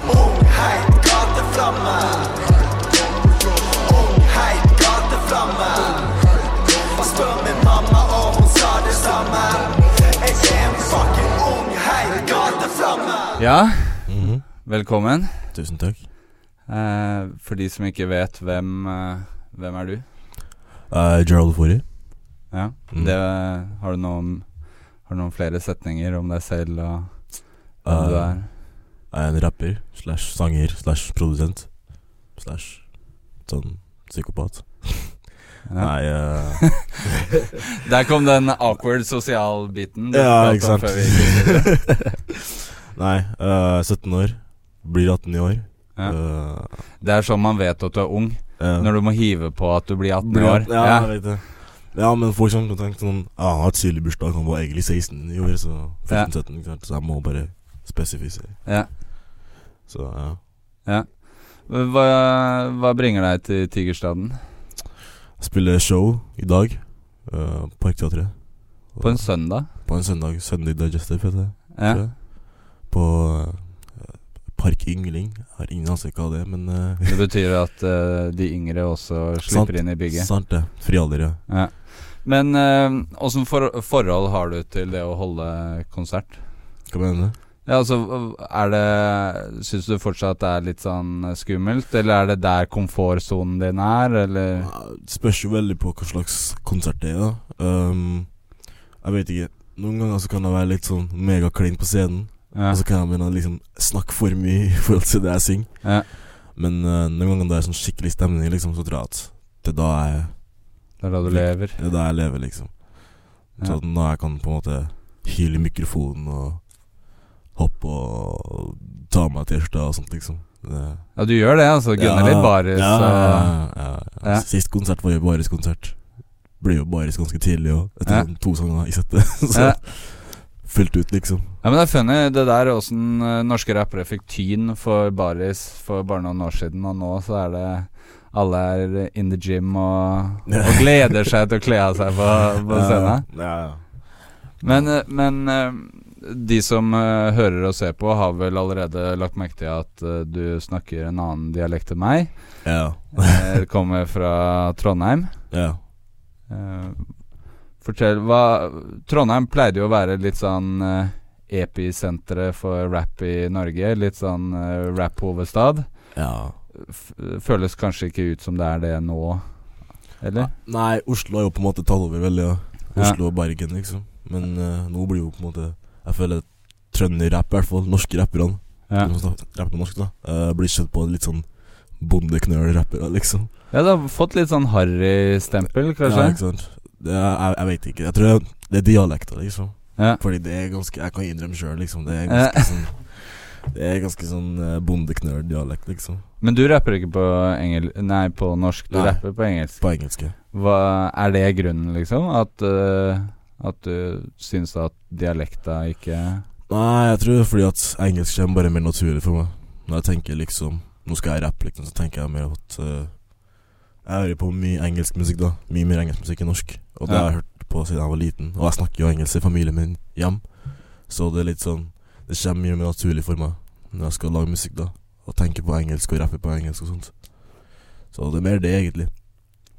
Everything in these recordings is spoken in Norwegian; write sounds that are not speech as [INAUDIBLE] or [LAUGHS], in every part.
Heit gateflamme. Heit gateflamme. Og spør min mamma, og hun sa det samme. Jeg er en fucking ung heit gateflamme. Ja, velkommen. Tusen takk. Eh, for de som ikke vet, hvem, eh, hvem er du? Uh, Gerald Fori. Ja, Mm. det, har, du noen, har du noen flere setninger om deg selv og hvem Uh, du er? Jeg er en rapper slash sanger slash produsent slash sånn psykopat. Nei uh, [LAUGHS] Der kom den awkward sosial-biten. Ja, ikke sant. [LAUGHS] Nei, uh, 17 år. Blir 18 i år. Ja. Uh, Det er sånn man vet at du er ung, når du må hive på at du blir 18 i år. Ja, Ja, jeg. Ja, men folk som tenker sånn Ja, han har et tidlig bursdag, han var egentlig 16 i år, så 14-17, ikke sant. Så jeg må bare spesifisere. Ja. Så ja. ja. Hva, hva bringer deg til Tigerstaden? Jeg spiller show i dag. Uh, Parkteatret. På en søndag? På en søndag. Sunday Digestive, heter det. Ja. tror jeg. På eh, Park Yngling. Jeg har ingen anelse hva det er, men uh, Det betyr at uh, de yngre også slipper Sant. inn i bygget. Sant det. Frialder, ja. Ja. Men åssen for, forhold har du til det å holde konsert? Hva mener du? Ja, altså, er det Syns du fortsatt det er litt sånn skummelt, eller er det der komfortsonen din er, eller Ja, Det spørs jo veldig på hva slags konsert det er. da um, Jeg vet ikke. Noen ganger så kan jeg være litt sånn megaklin på scenen. ja. Og så kan jeg begynne å liksom snakke for mye i forhold til det jeg synger. ja. Men uh, noen ganger det er sånn skikkelig stemning, liksom, så tror jeg at det er da jeg, Det er da du lever. det er da jeg lever, liksom. Så Ja. da jeg kan på en måte hyle i mikrofonen og hoppe og ta av meg T-skjorta og sånt, liksom. Det, Ja, du gjør det, altså. Gunner litt baris. ja, ja, ja, ja. Ja. Sist konsert var jo Baris-konsert. Ble jo Baris ganske tidlig og etter Ja. sånn to sanger i settet. [LAUGHS] Så Ja. fullt ut, liksom. Ja, men det er funny det der åssen eh, norske rappere fikk tyn for baris for bare noen år siden, og nå så er det alle er in the gym og, og [LAUGHS] gleder seg til å kle av seg på, på scenen. Ja, ja. Men, eh, men eh, de som uh, hører og ser på, har vel allerede lagt merke til at uh, du snakker en annen dialekt enn meg. ja. uh, kommer fra Trondheim. ja. Fortell hva Trondheim pleide jo å være litt sånn episenteret for rap i Norge. Litt sånn rap-hovedstad. ja. Føles kanskje ikke ut som det er det nå, eller? Nei, Oslo har jo på en måte tatt over veldig, ja. Oslo og Bergen, liksom. Men nå blir jo på en måte Jeg føler trønderrapp, i hvert fall. Norske rapperne. Ja. Rapper norsk, da. eh, blir sett på litt sånn bondeknøl-rappere, liksom. ja, det har fått litt sånn harry-stempel, kanskje? Ja, ikke sant. Det jeg, jeg vet ikke. Jeg tror det, det er dialekta, liksom. Ja. Fordi det er ganske Jeg kan innrømme sjøl, liksom. Det er ganske sånn Det er ganske sånn uh, bondeknøl-dialekt, liksom. Men du rapper ikke på engel... Nei, på norsk. Du Nei. rapper på engelsk. På engelsk. ja. Hva, er det grunnen, liksom? At, eh, at du syns at dialekta ikke Nei, jeg tror det er fordi at engelsk kommer bare mer naturlig for meg. Når jeg tenker liksom Nå skal jeg rappe, liksom, så tenker jeg mer at uh, Jeg hører på mye engelsk musikk, da. Mye mer engelsk musikk enn norsk. Og det Ja. har jeg hørt på siden jeg var liten. Og jeg snakker jo engelsk i familien min hjem. Så det er litt sånn Det kommer mye mer naturlig for meg når jeg skal lage musikk, da. Og tenke på engelsk og rappe på engelsk og sånt. Så det er mer det, egentlig.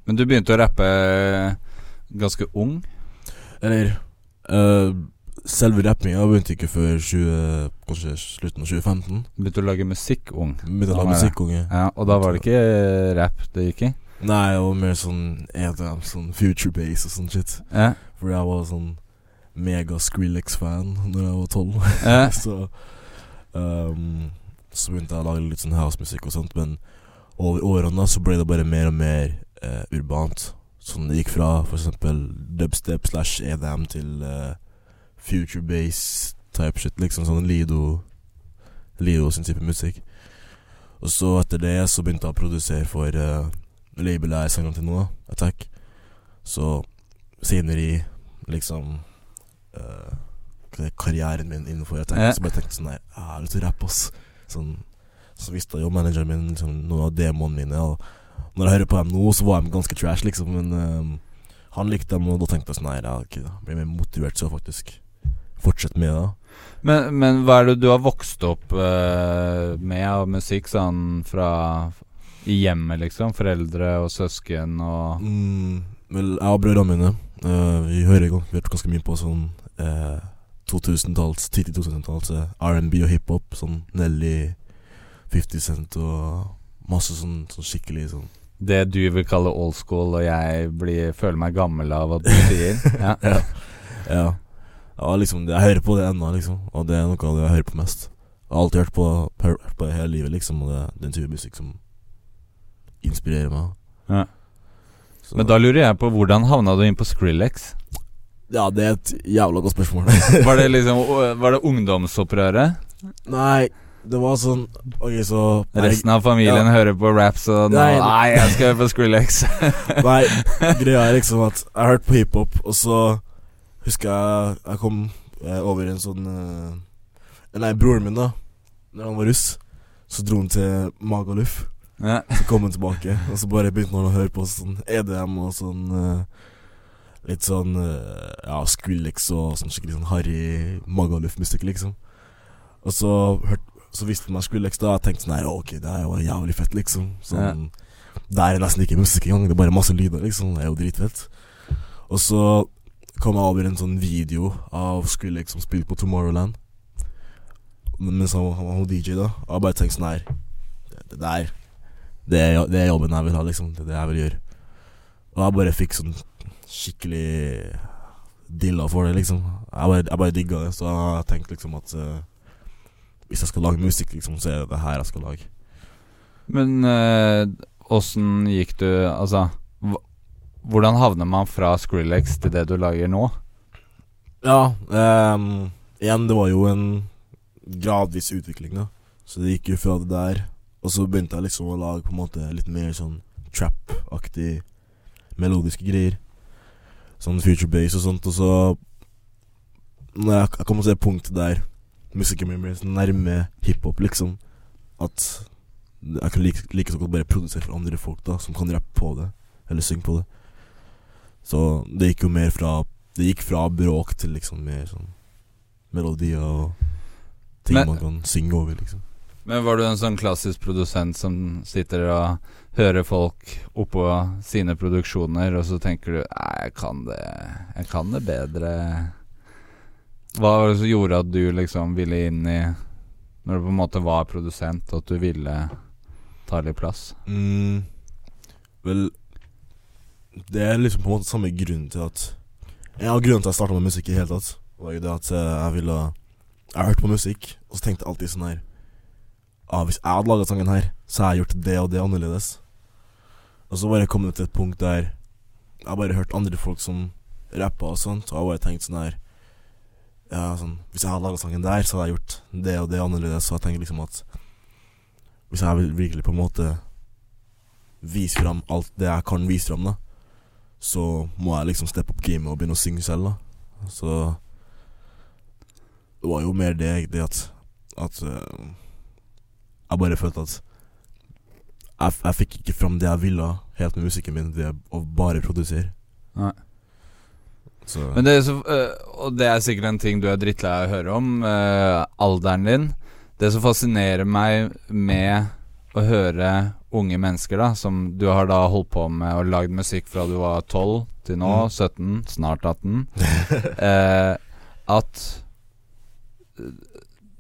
Men du begynte å rappe ganske ung. Eller uh, selve rappinga begynte ikke før 20, kanskje slutten av 2015. Begynte å lage musikk ung. Begynte å lage musikk unge. Ja, og da var det ikke rap det gikk i? Nei, og mer sånn EDM, sånn future base og sånn shit. Ja. For jeg var sånn mega Skrillex-fan Når jeg var tolv. Ja. [LAUGHS] så um, Så begynte jeg å lage litt sånn housemusikk og sånt, men over årene så ble det bare mer og mer eh, urbant. Sånn det gikk fra eksempel dubstep slash EDM til uh, future base type shit, liksom. Sånn Lido Lido sin type musikk. Og så etter det så begynte jeg å produsere for uh, labelet jeg sang om til nå, Attack. Så senere i liksom det, karrieren min innenfor Attack, Ja. så bare tenkte jeg sånn der Jeg har lyst til å rappe, ass. Sånn, så visste jo manageren min liksom, noen av demoene mine. Og når jeg hører på dem nå, så var de ganske trash, liksom. Men eh, han likte dem, og da tenkte jeg sånn Nei, ja, okay, da blir jeg mer motivert så, faktisk fortsette med det. Men, men hva er det du har vokst opp uh, med av musikk, sånn fra i hjemmet, liksom? Foreldre og søsken og Mm, vel, jeg og brødrene mine uh, Vi hører hørte ganske mye på sånn uh, 2000-talls, tidlig 2000-talls eh, R&B og hiphop. Sånn Nelly, 50 Cent og masse sånn, sånn skikkelig sånn det du vil kalle old school, og jeg blir, føler meg gammel av at du sier? [LAUGHS] Ja. Ja. ja. ja liksom, jeg hører på det ennå, liksom. Og det er noe av det jeg hører på mest. Jeg har alltid hørt på, hørt på det hele livet, liksom. Og det er den type musikk som inspirerer meg. Ja. Så- Men da lurer jeg på hvordan havna du inn på Skrillex? Ja, det er et jævla godt spørsmål. [LAUGHS] Var det liksom Var det ungdomsopprøret? Nei, det var sånn Ok, så Resten av familien Ja. hører på raps og nå, Nei. nei, jeg skal høre på Skrillex. [LAUGHS] Nei, greia er liksom at jeg hørte på hiphop, og så husker jeg jeg kom eh, over en sånn eh, Nei, broren min, da. Når han var russ, så dro han til Magaluf. ja. Så kom han tilbake, og så bare begynte han å høre på sånn EDM og sånn eh, Litt sånn Ja, Skrillex og sånn skikkelig sånn harry Magaluf-musikk, liksom. Og så hørt, Så visste man og jeg tenkte sånn her ok, det er jo jævlig fett, liksom. Sånn Det er nesten ikke musikk engang, det er bare masse lyder, liksom. Det er jo dritfett. Og så kom jeg over en sånn video av Skrillex som spilte på Tomorrowland. Mens han, han var DJ, da. Og jeg bare tenkte sånn her Det, der det er, det er jobben jeg vil ha, liksom. Det er det jeg vil gjøre. Og jeg bare fikk sånn skikkelig dilla for det, liksom. Jeg bare, jeg bare digga det, så jeg tenkte liksom at eh, hvis jeg skal lage musikk, liksom, så er det det her jeg skal lage. Men åssen øh, gikk du Altså, hvordan havner man fra Skrillex til det du lager nå? Ja, um, igjen, det var jo en gradvis utvikling, da. Så det gikk jo fra det der, og så begynte jeg liksom å lage på en måte litt mer sånn trap-aktig melodiske greier. Sånn future bass og sånt, og så Når jeg, jeg kom til det punktet der musikken min så nærme hiphop, liksom, at jeg kan like, like så godt bare produsere for andre folk, da, som kan rappe på det, eller synge på det. Så det gikk jo mer fra Det gikk fra bråk til liksom mer sånn melodier og ting Men- man kan synge over, liksom. Men var du en sånn klassisk produsent som sitter og hører folk oppå sine produksjoner, og så tenker du Nei, jeg kan det Jeg kan det bedre. Hva var det som gjorde at du liksom ville inn i Når du på en måte var produsent, at du ville ta litt plass? Mm, vel Det er liksom på en måte samme grunnen til at En av grunnene til at jeg starta med musikk i det hele tatt, var jo det at eh, jeg ville Jeg hørte på musikk, og så tenkte jeg alltid sånn her ah, Hvis jeg hadde laga sangen her, så har jeg gjort det og det annerledes. Og så bare kom det til et punkt der jeg bare hørt andre folk som rappa og sånt, og jeg bare tenkt sånn her Ja, sånn Hvis jeg hadde laga sangen der, så hadde jeg gjort det og det annerledes. Så jeg tenker liksom at hvis jeg vil virkelig på en måte vise fram alt det jeg kan vise fram, da, så må jeg liksom steppe opp gamet og begynne å synge selv, da. Så det var jo mer det, det at At uh, jeg bare følte at jeg, jeg fikk ikke fram det jeg ville helt med musikken min ved å bare produsere. Nei. Så Men det er så, øh, og det er sikkert en ting du er drittlei av å høre om, øh, alderen din. Det som fascinerer meg med å høre unge mennesker, da, som du har da holdt på med og lagd musikk fra du var 12 til nå, Mm. 17, snart 18, [LAUGHS] eh, at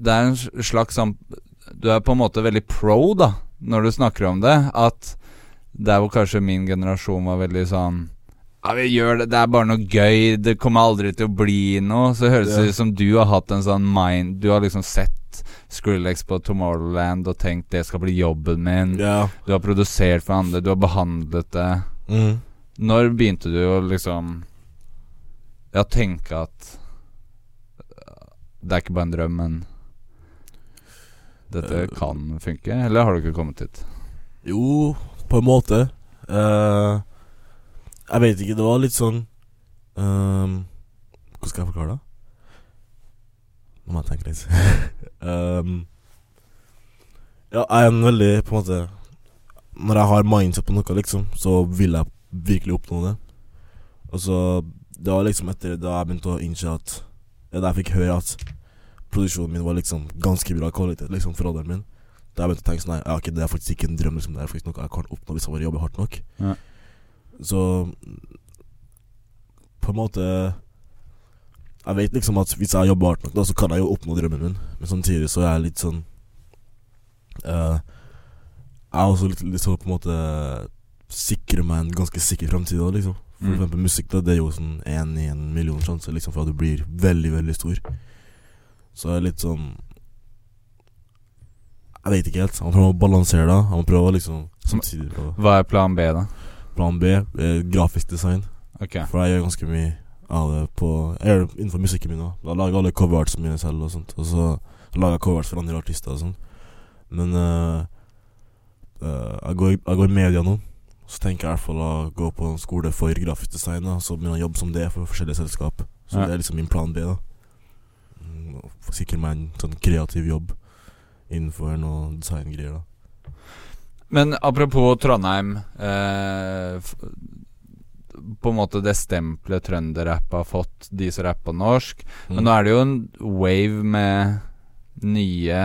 det er en slags sånn Du er på en måte veldig pro, da, når du snakker om det. At der hvor kanskje min generasjon var veldig sånn ja, vi gjør det, det er bare noe gøy, det kommer aldri til å bli noe. Så høres det ut som du har hatt en sånn mind Du har liksom sett Skrillex på Tomorrowland og tenkt det skal bli jobben min. Ja. Du har produsert for andre, du har behandlet det. Mm. Når begynte du å liksom Ja, tenke at uh, Det er ikke bare en drøm, men dette Eh, kan funke? Eller har du ikke kommet hit? Jo, på en måte. Eh, jeg vet ikke, det var litt sånn um, Hvordan skal jeg forklare det? Nå må jeg tenke litt. um, [LAUGHS] ja, jeg er en veldig på en måte Når jeg har mindset på noe, liksom, så vil jeg virkelig oppnå det. Og så Det var liksom etter da jeg begynte å innse at da jeg fikk høre at produksjonen min var liksom ganske bra kvalitet liksom for alderen min. Da jeg begynte å tenke sånn Nei, ja, okay, det er faktisk ikke en drøm, liksom. Det er faktisk noe jeg kan oppnå hvis jeg bare jobber hardt nok. Ja. Så På en måte Jeg vet liksom at hvis jeg jobber hardt nok, da så kan jeg jo oppnå drømmen min. Men samtidig så er jeg litt sånn uh, Jeg er også litt, litt sånn på en måte Sikrer meg en ganske sikker fremtid da, liksom. For Mm. eksempel musikk, da, det er jo sånn én i en million sjanse liksom, for at du blir veldig, veldig stor. Så jeg er litt sånn Jeg vet ikke helt. Han prøver å balansere det. Han prøver liksom samtidig prøve Hva er plan B, da? Plan B, eh, grafisk design. Okay. For jeg gjør ganske mye av det på Jeg gjør det innenfor musikken min òg. Jeg lager alle coverartsene mine selv og sånt. Og så lager jeg coverarts for andre artister og sånt. Men eh, eh, jeg, går, jeg går i media nå. Så tenker jeg i hvert fall å gå på en skole for grafisk design. Da. Så begynne å jobbe som det for forskjellige selskap. Så Ja. det er liksom min plan B. da Mm, Sikre meg en sånn kreativ jobb innenfor noe designgreier. da Men apropos Trondheim eh, På en måte det stempelet trønderrapp har fått, de som rapper norsk. Mm. Men nå er det jo en wave med nye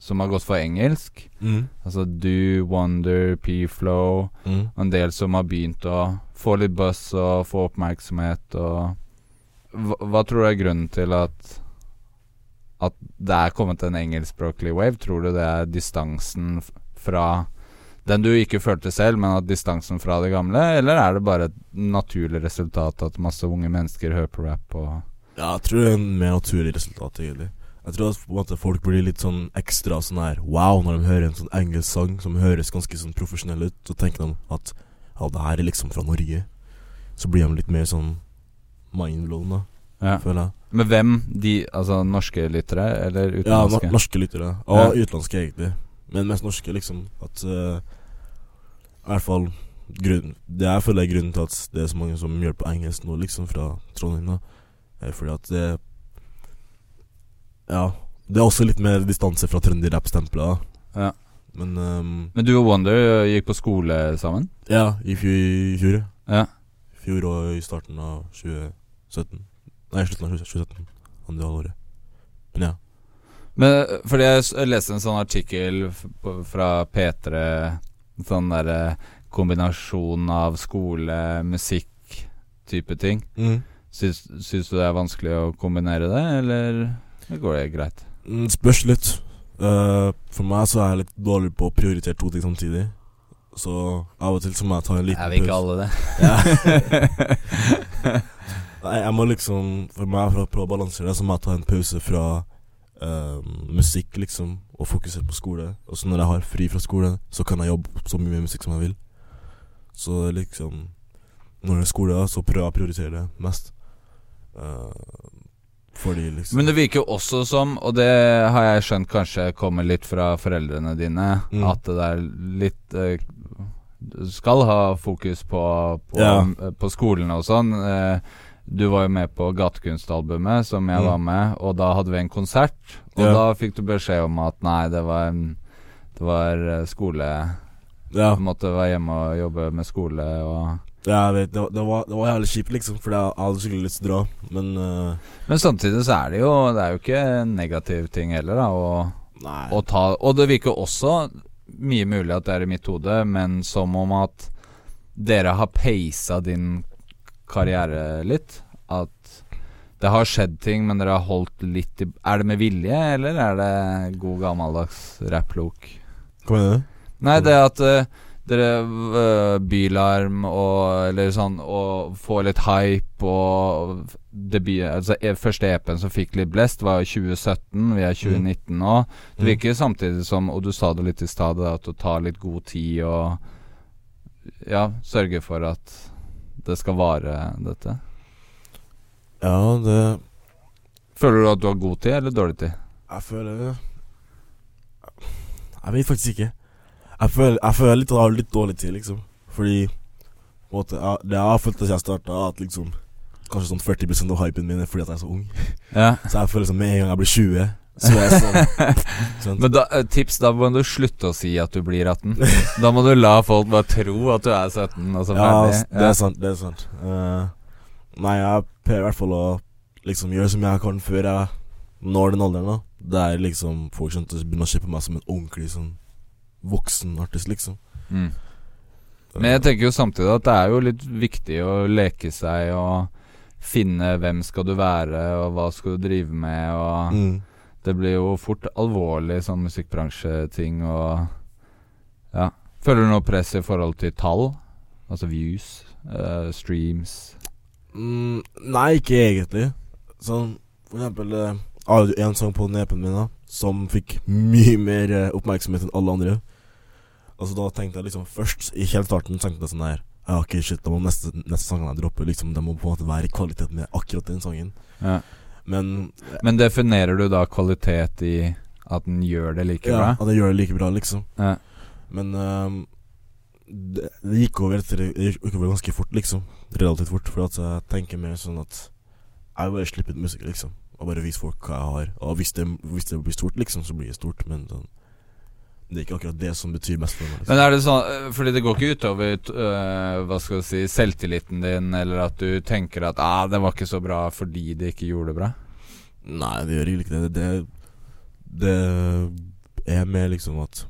som har gått for engelsk. Mm. Altså Do, Wonder, P-Flow. Mm. Og en del som har begynt å få litt buzz og få oppmerksomhet og hva, hva tror du er grunnen til at At det er kommet en engelskspråklig wave? Tror du det er distansen fra den du ikke følte selv, men at distansen fra det gamle? Eller er det bare et naturlig resultat at masse unge mennesker hører på rap Ja, jeg tror det er en mer naturlig resultat, egentlig. Jeg tror at måte folk blir litt sånn ekstra sånn her wow når de hører en sånn engelsk sang som høres ganske sånn profesjonell ut. Så tenker de at ja, det her er liksom fra Norge. Så blir de litt mer sånn mindblown, da, ja. føler jeg. Men hvem? De Altså norske lyttere, eller utenlandske? Ja, norske lyttere. Og utenlandske, egentlig. Men mest norske, liksom. At uh, I hvert fall grunn, Det jeg føler er grunnen til at det er så mange som gjør det på engelsk nå, liksom, fra Trondheim, da. Er fordi at det Ja. Det er også litt mer distanse fra trønderrapp-stempelet. Ja. Men um, Men du og Wonder gikk på skole sammen? Ja, i fjor. Ja. I fjor og i starten av 2017. Nei, slutten av 2017. Andre halvåret. Men ja. Men fordi jeg leste en sånn artikkel fra P3 sånn derre kombinasjon av skole, musikk, type ting. Mm. Syns, syns du det er vanskelig å kombinere det, eller går det greit? Mm, spørs litt. Uh, for meg så er jeg litt dårlig på å prioritere to ting samtidig. Så av og til så må jeg ta en liten Er vi ikke alle det? Ja. [LAUGHS] Nei, jeg må liksom For meg, for å prøve å balansere det, så må jeg ta en pause fra eh, musikk, liksom, og fokusere på skole. Og så når jeg har fri fra skole, så kan jeg jobbe så mye med musikk som jeg vil. Så liksom Når det er skole, så prøver jeg å prioritere det mest. Uh, fordi liksom Men det virker jo også som, og det har jeg skjønt kanskje kommer litt fra foreldrene dine, Mm. at det er litt Du skal ha fokus på, på, Ja. på skolen og sånn. Eh, du var jo med på Gatekunstalbumet, som jeg Mm. var med, og da hadde vi en konsert. Og Ja. da fikk du beskjed om at nei, det var Det var eh, skole Ja. Du måtte være hjemme og jobbe med skole og Ja, jeg vet, det, var- det, var, det var jævlig kjipt, liksom, for jeg hadde skikkelig lyst til å dra, men uh, Men samtidig så er det jo Det er jo ikke en negativ ting heller, da. å, Nei. å ta Og det virker også mye mulig at det er i mitt hode, men som om at dere har peisa din karriere litt. At Det har skjedd ting, men dere har holdt litt i Er det med vilje, eller er det god gammeldags rapplok? Hva mener du? Nei, det at uh, dere uh, Bylarm og Eller sånn Og får litt hype og debut, altså, e- Første EP-en som fikk litt blest, var 2017. Vi er 2019 nå. Det Mm. virker samtidig som, og du sa det litt i stad, at du tar litt god tid og Ja, sørger for at det skal vare, dette. Ja, det Føler du at du har god tid eller dårlig tid? Jeg føler Jeg vet faktisk ikke. Jeg føler, jeg føler litt at jeg har litt dårlig tid, liksom. Fordi måte, jeg, Det jeg har følt siden jeg starta, at liksom Kanskje sånn 40 av hypen min er fordi at jeg er så ung. Ja. Så jeg føler som med en gang jeg blir 20, så er jeg sånn [LAUGHS] sånn. Men da, eh, tips, da må du slutte å si at du blir 18. Da må du la folk bare tro at du er 17, Altså, Ja, det er sant. Det er sant. Uh, nei, jeg prøver i hvert fall å liksom gjøre som jeg kan før jeg når den alderen. da Der liksom folk som å begynne å se på meg som en ordentlig sånn voksen artist, liksom. Mm. Men jeg tenker jo samtidig at det er jo litt viktig å leke seg og finne hvem skal du være, og hva skal du drive med, og mm. Det blir jo fort alvorlig sånn musikkbransjeting og Ja. Føler du noe press i forhold til tall? Altså views, Uh, streams Mm, nei, ikke egentlig. Sånn, for eksempel eh, Jeg jo en sang på nepen min da som fikk mye mer eh, oppmerksomhet enn alle andre. Altså Da tenkte jeg liksom først, i helt starten, tenkte jeg sånn her Ja, ok, shit, da må neste, neste sangen jeg dropper, liksom Det må på en måte være i kvalitet med akkurat den sangen. Ja. Men Men definerer du da kvalitet i at den gjør det like ja, bra? at den gjør det like bra, liksom. Ja. Men um, det, det gikk over etter Det gikk over ganske fort, liksom. Relativt fort. For at jeg tenker mer sånn at jeg vil bare slippe ut musikk, liksom. Og bare vise folk hva jeg har. Og hvis det, hvis det blir stort, liksom, så blir det stort. Men sånn, det er ikke akkurat det som betyr mest for meg. Liksom. Men er det sånn øh, Fordi det går ikke utover uh, Hva skal du si selvtilliten din, eller at du tenker at ah, det var ikke så bra fordi de ikke gjorde det bra? Nei, det gjør egentlig ikke det. Det, det er mer liksom at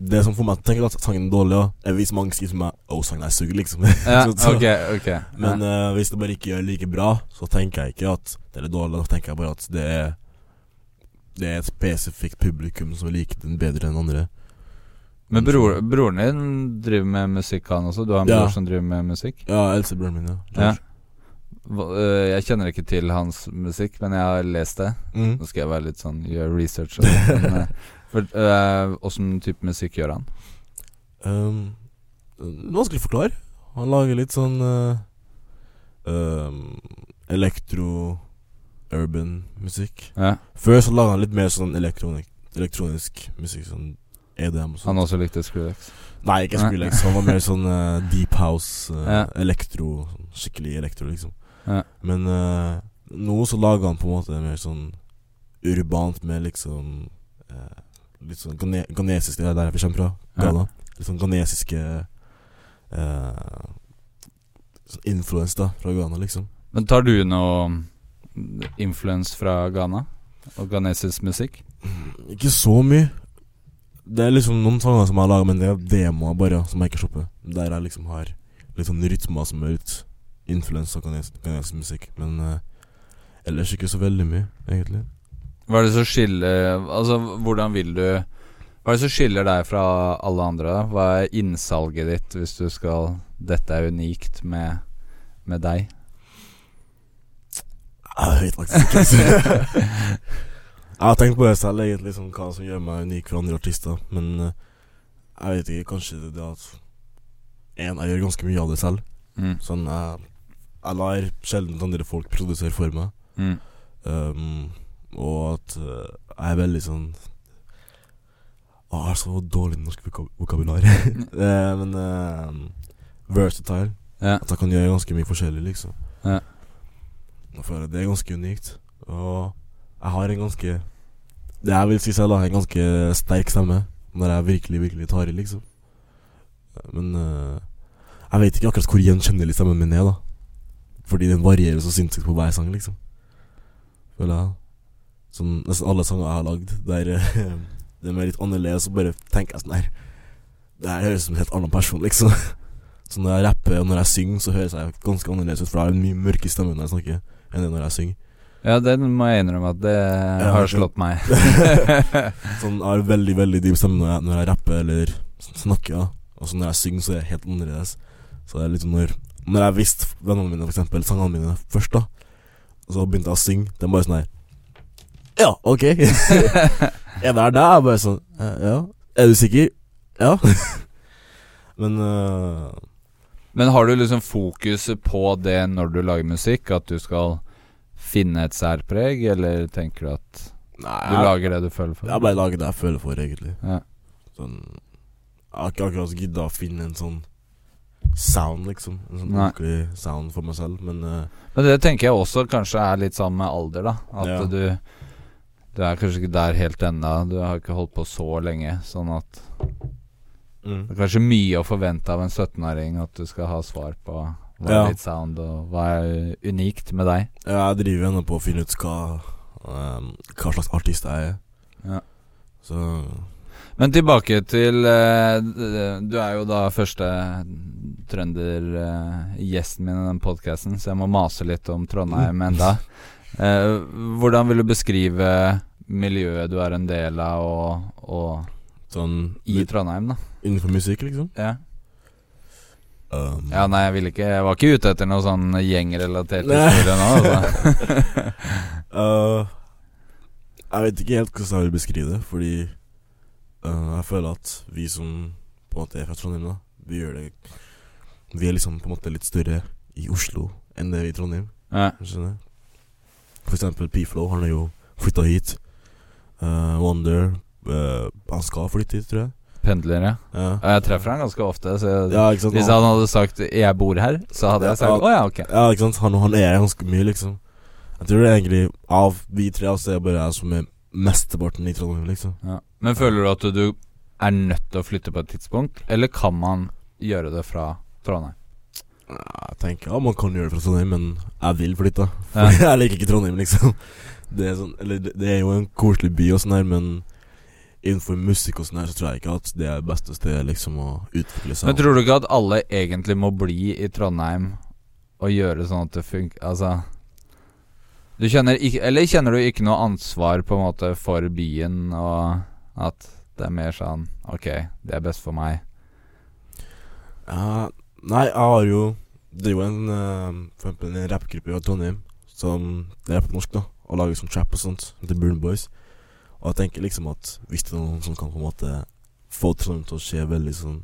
Det som får meg til å tenke at sangen er dårlig, er hvis mange skriver til meg 'Å, sangen er sugd', liksom. [LAUGHS] Ja, [LAUGHS] Så- okay, ok, ok Men eh, hvis det bare ikke gjør like bra, så tenker jeg ikke at det er dårlig. Da tenker jeg bare at det er Det er et spesifikt publikum som liker den bedre enn andre. Men bror, broren din driver med musikk, han også? Du har en Ja. bror som driver med musikk? Ja, eldstebroren min, ja. Ja. Jeg kjenner ikke til hans musikk, men jeg har lest det. Mm. Nå skal jeg være litt sånn gjøre research. Åssen øh, [LAUGHS] Åssen type musikk gjør han? Um, vanskelig å forklare. Han lager litt sånn uh, um, elektro urban musikk. Ja. Før så lagde han litt mer sånn elektronik, elektronisk musikk. Sånn EDM og sånt. Han også likte Skrillex? Nei, ikke. Skrillex. Han var mer sånn uh, deep house, uh, Ja. elektro. Sånn skikkelig elektro, liksom. Ja. Men uh, nå så lager han på en måte mer sånn urbant med liksom Litt sånn gane ganesisk Det er der vi kommer fra. Ghana. Litt sånn ganesiske uh, sånn Influence da fra Ghana, liksom. Men tar du noe influence fra Ghana? Og ghanesisk musikk? Ikke så mye. Det er liksom noen sanger som jeg har laga, men det er demoer bare, som jeg ikke slipper. Der jeg liksom har litt sånn rytmer som er litt influens av ghanes- ghanesisk musikk. Men uh, ellers ikke så veldig mye, egentlig. Hva er det som skiller Altså, hvordan vil du Hva er det som skiller deg fra alle andre? da? Hva er innsalget ditt hvis du skal Dette er unikt med, med deg? Jeg vet faktisk ikke. altså. [LAUGHS] jeg har tenkt på det selv, egentlig, sånn, hva som gjør meg unik for andre artister. Men eh, jeg vet ikke, kanskje det det at En, jeg gjør ganske mye av det selv. Mm. Sånn, jeg, jeg lar sjelden andre folk produsere for meg. Mm. Um, og at eh, jeg er veldig sånn Jeg har så dårlig norsk voka vokabular. [LAUGHS] Eh, men uh, versatile. Ja. At jeg kan gjøre ganske mye forskjellig, liksom. Ja. Og jeg det er ganske unikt. Og jeg har en ganske Det jeg vil si selv, da, en ganske sterk stemme. Når jeg virkelig, virkelig tar i, liksom. Men uh, jeg vet ikke akkurat hvor gjenkjennelig stemmen min er, da. Fordi den varierer så sinnssykt på hver sang, liksom. Føler jeg. Sånn nesten alle sanger jeg har lagd, der eh, [LAUGHS] de er litt annerledes, så bare tenker jeg sånn her Det her høres ut som en helt annen person, liksom. [LAUGHS] Så når jeg rapper og når jeg synger, så høres jeg ganske annerledes ut, for jeg har en mye mørkere stemme når jeg snakker, enn det når jeg synger. Ja, den må jeg innrømme at det har slått meg. [LAUGHS] Sånn, jeg har veldig, veldig dyp stemme når jeg, når jeg rapper eller snakker. Ja. Og så når jeg synger, så er jeg helt annerledes. Så det er sånn når Når jeg visste vennene mine, for eksempel, sangene mine først, da, og så begynte jeg å synge, det er bare sånn her Ja, ok. [LAUGHS] er det her det? Jeg bare sånn «Eh, Ja. Er du sikker? Ja. [LAUGHS] Men øh, Men har du liksom fokuset på det når du lager musikk? At du skal finne et særpreg, eller tenker du at Nei, du lager det du føler for? jeg bare lager det jeg føler for, egentlig. Ja. Sånn Jeg har ikke akkurat gidda å finne en sånn sound, liksom. En sånn ordentlig sound for meg selv, men uh, Men det tenker jeg også kanskje er litt sånn med alder, da. At Ja. du Du er kanskje ikke der helt ennå. Du har ikke holdt på så lenge. Sånn at mm. det er kanskje mye å forvente av en 17-åring at du skal ha svar på hva Ja. er ditt sound, og hva er unikt med deg. Ja, jeg driver ennå på å finne ut hva um, Hva slags artist jeg er. Ja. Så Men tilbake til uh, Du er jo da første trønder-gjesten min i den podkasten, så jeg må mase litt om Trondheim enda. Uh, hvordan vil du beskrive miljøet du er en del av, og, og sånn i Trondheim, da? innenfor musikk, liksom. Ja. Um, ja, nei, jeg ville ikke Jeg var ikke ute etter noe sånn gjengrelatert historie nå, altså. [LAUGHS] uh, jeg vet ikke helt hvordan jeg vil beskrive det, fordi uh, jeg føler at vi som på en måte er fra Trondheim, da, vi gjør det Vi er liksom på en måte litt større i Oslo enn det er i Trondheim. ja. Skjønner? For eksempel P-Flow, han er jo flytta hit. Uh, Wonder uh, Han skal flytte hit, tror jeg. Pendler, ja. Ja, Jeg treffer han ganske ofte, så jeg, ja ikke sant? hvis han hadde sagt 'jeg bor her', så hadde jeg sagt 'å ja, ok'. Ja, ikke sant? Han, han er ganske mye, liksom. Jeg tror det er egentlig Av vi tre altså, jeg bare er som er mesteparten i Trondheim, liksom. Ja. Men føler du at du er nødt til å flytte på et tidspunkt, eller kan man gjøre det fra Trondheim? Jeg tenker ja, man kan gjøre det fra Trondheim, men jeg vil flytte. For Ja. [LAUGHS] jeg liker ikke Trondheim, liksom. Det er, sånn, eller, det er jo en koselig by og sånn her, men innenfor musikk og sånn her, så tror jeg ikke at det er beste stedet liksom å utvikle seg. Men tror du ikke at alle egentlig må bli i Trondheim og gjøre sånn at det funker Altså Du kjenner ikke Eller kjenner du ikke noe ansvar på en måte for byen, og at det er mer sånn Ok, det er best for meg. Uh, nei, jeg har jo Det er jo en uh, For eksempel en rappgruppe i Trondheim som det er på norsk, da, og lager sånn trap og sånt. The Burn Boys. Og jeg tenker liksom at hvis det er noen som kan på en måte få Trondheim til å skje veldig sånn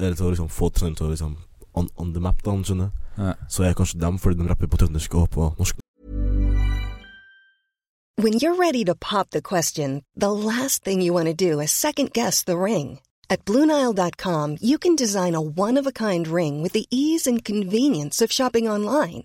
Eller til å liksom få Trondheim til å liksom on, on the map, da, skjønner du. Ja. Så er kanskje dem, fordi de rapper på trøndersk og på norsk. When you're ready to pop the question, the last thing you want to do is second guess the ring. At Bluenile.com, you can design a one of a kind ring with the ease and convenience of shopping online.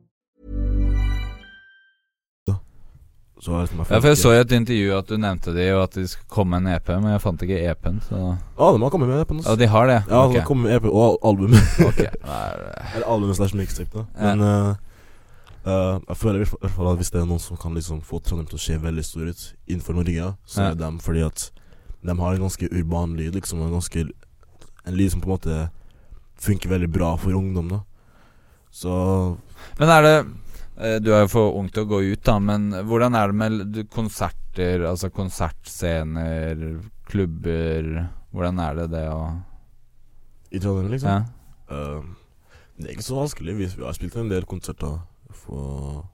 Så jeg Ja, for jeg så i et intervju at du nevnte de, og at de skulle komme med en EP, men jeg fant ikke EP-en, så Ja, de har kommet med EP-en. Ja, de har det? Ja, de har kommet kommer EP og album. Ok. [LAUGHS] Eller album slash mixtape, da. Ja. Men uh, eh, jeg føler i hvert fall- at hvis det er noen som kan liksom få Trondheim til å se veldig stor ut innenfor Norge, så er det dem fordi at de har en ganske urban lyd, liksom. En, ganske, en lyd som på en måte funker veldig bra for ungdom, da. Så Men er det Du er jo for ung til å gå ut, da, men hvordan er det med konserter, altså konsertscener, klubber Hvordan er det det å I Trondheim, liksom? Ja. Uh, det er ikke så vanskelig. Vi, vi har spilt en del konserter for,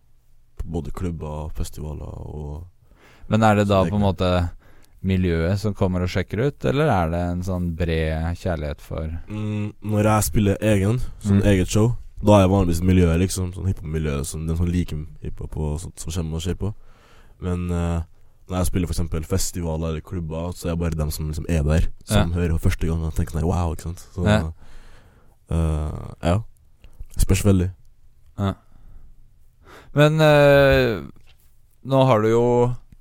på både klubber og festivaler og Men er det da på en måte miljøet som kommer og sjekker ut, eller er det en sånn bred kjærlighet for mm, Når jeg spiller egen, sånn Mm. eget show, da er jeg vanligvis miljøet, liksom. Sånn hiphop-miljø som den som liker hiphop og sånt som kommer og ser på. Men uh, når jeg spiller eksempel festivaler eller klubber, så er jeg bare dem som liksom er der, som Ja. hører for første gang og tenker sånn wow, ikke sant. Så Ja. Uh, ja. Spørs veldig. Ja. Men uh, nå har du jo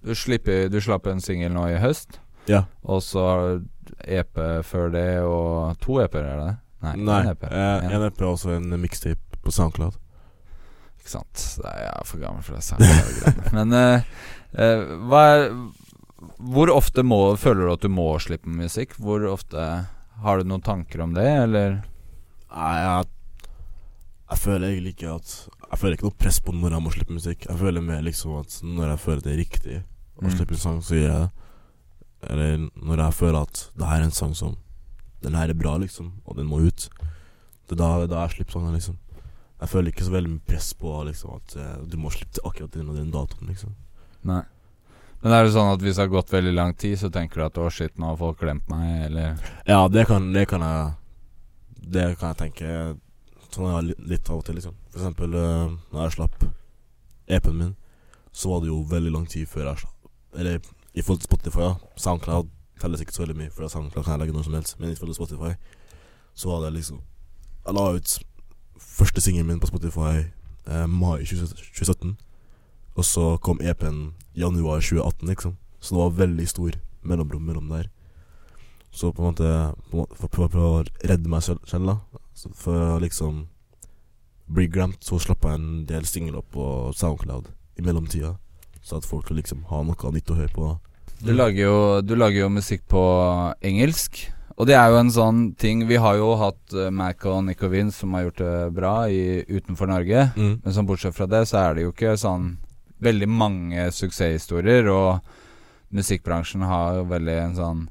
Du, slipper, du slapp en singel nå i høst, Ja. og så har du EP før det, og to EP-er, er det det? Nei, Nei. en EP. eh, En. EP og også en mixtape på SoundCloud. Ikke sant. Er jeg er for gammel for det. SoundCloud-greiene. [LAUGHS] Men eh, eh, hva er Hvor ofte må, føler du at du må slippe musikk? Hvor ofte Har du noen tanker om det, eller? Nei, jeg, jeg føler egentlig ikke at Jeg føler ikke noe press på når jeg må slippe musikk. Jeg føler mer liksom at når jeg føler det er riktig å Mm. slippe en sang, så gjør jeg det. Eller når jeg føler at det her er en sang som Den her er bra, liksom, og den må ut. Det da, da jeg slipper sånn, liksom. Jeg føler ikke så veldig mye press på liksom at uh, du må slippe til akkurat den og den datoen, liksom. Nei. Men er det sånn at hvis det har gått veldig lang tid, så tenker du at å shit, nå har folk glemt meg, eller Ja, det kan, det kan jeg Det kan jeg tenke Sånn jeg litt, litt av og til, liksom. For eksempel uh, når jeg slapp EP-en min, så var det jo veldig lang tid før jeg slapp Eller i forhold til Spotify, ja. SoundCloud telles ikke så veldig mye, for SoundCloud kan jeg legge når som helst. Men i forhold til Spotify, så var det liksom Jeg la ut første singelen min på Spotify eh, mai 2017. Og så kom EP-en januar 2018, liksom. Så det var veldig stor mellomrom mellom der. Så på en måte For å prøve å redde meg selv, selv da. For å liksom bli glemt, så slapp jeg en del singler på Soundcloud i mellomtida. Så at folk liksom har noe nytt å høre på. Du lager, jo, du lager jo musikk på engelsk. Og det er jo en sånn ting Vi har jo hatt uh, Mac og Nico Vince som har gjort det bra i, utenfor Norge. Mm. Men sånn bortsett fra det, så er det jo ikke sånn veldig mange suksesshistorier. Og musikkbransjen har jo veldig en sånn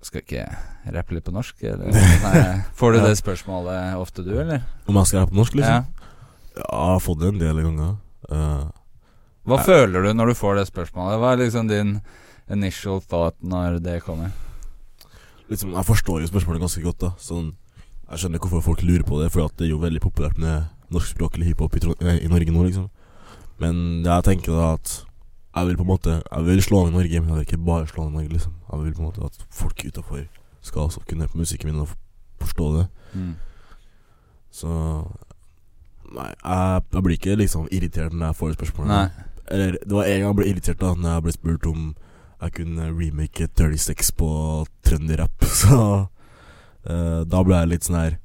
Skal ikke rappe litt på norsk, eller? [LAUGHS] Nei, får du Ja. det spørsmålet ofte, du, eller? Om jeg skal rappe på norsk, liksom? Ja. Ja, jeg har fått det en del ganger. Uh, Hva jeg... føler du når du får det spørsmålet? Hva er liksom din initial thought når det kommer? liksom, jeg forstår jo spørsmålet ganske godt. da Sånn, Jeg skjønner hvorfor folk lurer på det, for det er jo veldig populært med norskspråklig hiphop i, eh, i Norge nå, liksom. Men jeg tenker da at jeg vil på en måte Jeg vil slå an i Norge, men jeg vil ikke bare slå an i Norge, liksom. Jeg vil på en måte at folk utafor skal også kunne høre på musikken min og forstå det. Mm. Så Nei, jeg, jeg blir ikke liksom irritert når jeg får spørsmålet. Nei. Eller det var en gang jeg ble irritert da Når jeg ble spurt om jeg kunne remake 36 på trønderrapp. [LAUGHS] Så uh, da ble jeg litt sånn her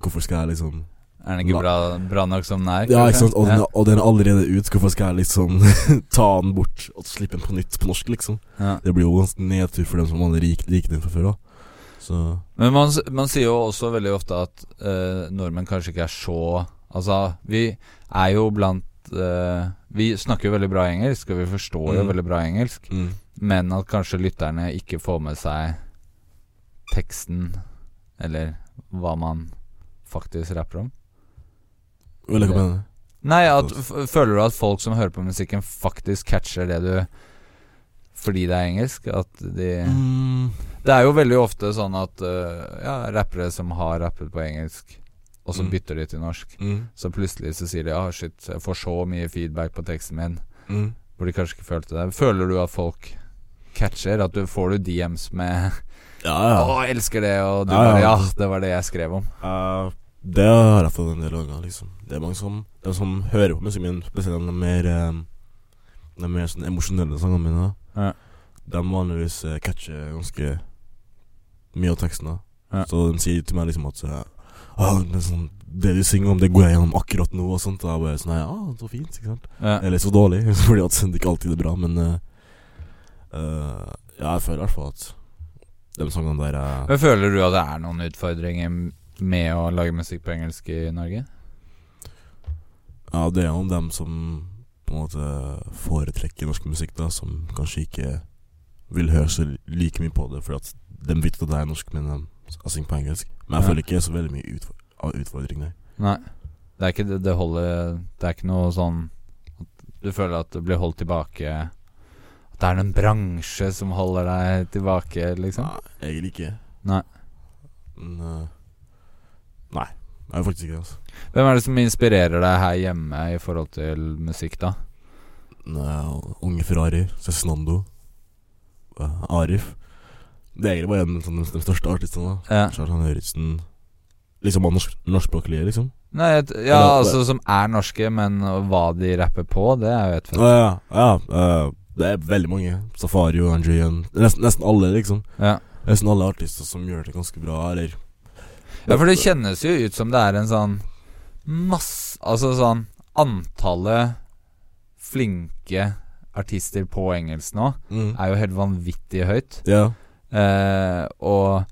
Hvorfor skal jeg liksom Er den ikke bra, bra nok som den er? Ja, ikke sant? Og den, og den er allerede ut. Hvorfor skal jeg liksom [LAUGHS] ta den bort og slippe den på nytt på norsk, liksom? Ja. Det blir jo ganske nedtur for dem som allerede lik- liker den fra før av. Så Men man, man sier jo også veldig ofte at uh, nordmenn kanskje ikke er så Altså, vi er jo blant uh, Vi snakker jo veldig bra engelsk, og vi forstår jo Mm. veldig bra engelsk, mm. Men at kanskje lytterne ikke får med seg teksten, eller hva man faktisk rapper om. Vil jeg ikke mene. Nei, at, føler du at folk som hører på musikken, faktisk catcher det du Fordi det er engelsk? At de Mm. Det er jo veldig ofte sånn at uh, ja, rappere som har rappet på engelsk, og så Mm. bytter de til norsk, Mm. så plutselig så sier de ah, shit, jeg får så mye feedback på teksten min. Mm. hvor de kanskje ikke følte det. Føler du at folk catcher? At du får du DMs med [LAUGHS] Ja, ja. 'Å, elsker det', og du Ja, ja. bare 'Ja, det var det jeg skrev om'. Eh, det har jeg fått en del ganger, liksom. Det er mange som, de som hører på musikken min, spesielt de mer eh, De mer sånn emosjonelle sangene mine. Ja. De vanligvis eh, catcher ganske mye av teksten. da Ja. Så de sier til meg liksom at «Å, det, sånn, det du synger om, det går jeg gjennom akkurat nå, og sånt. Og jeg bare sånn Ja, så fint, ikke sant. Ja. Eller så dårlig, [LAUGHS] fordi at det ikke alltid er bra, men eh, eh, Ja, jeg føler i hvert fall at de sangene der er Men Føler du at det er noen utfordringer med å lage musikk på engelsk i Norge? Ja, det er noen dem som på en måte foretrekker norsk musikk, da, som kanskje ikke vil høre så like mye på det, fordi at de vet at det er norsk, men de synger på engelsk. Men jeg Ja. føler ikke så veldig mye utfor av utfordring, nei. Nei. Det er ikke det, det holder Det er ikke noe sånn at Du føler at det blir holdt tilbake det er en bransje som holder deg tilbake, liksom? Nei, egentlig ikke. Nei. Eh, Nei, jeg er faktisk ikke det, altså. Hvem er det som inspirerer deg her hjemme i forhold til musikk, da? Nei, Unge Ferrari, Cezinando, uh, Arif. Det er egentlig bare en, sånn, de største artistene. Ja. Kjartan Høritzen. Liksom av norsk, norskspråklige, liksom. Nei, et, ja, altså som er norske, men hva de rapper på, det er jo et fett. Ja, ja, ja eh, det er veldig mange. Safari og Andrean. Nesten, nesten alle, liksom. Ja. Nesten alle artister som gjør det ganske bra, eller Ja, for det kjennes jo ut som det er en sånn masse Altså sånn Antallet flinke artister på engelsk nå Mm. er jo helt vanvittig høyt. Ja. Eh, og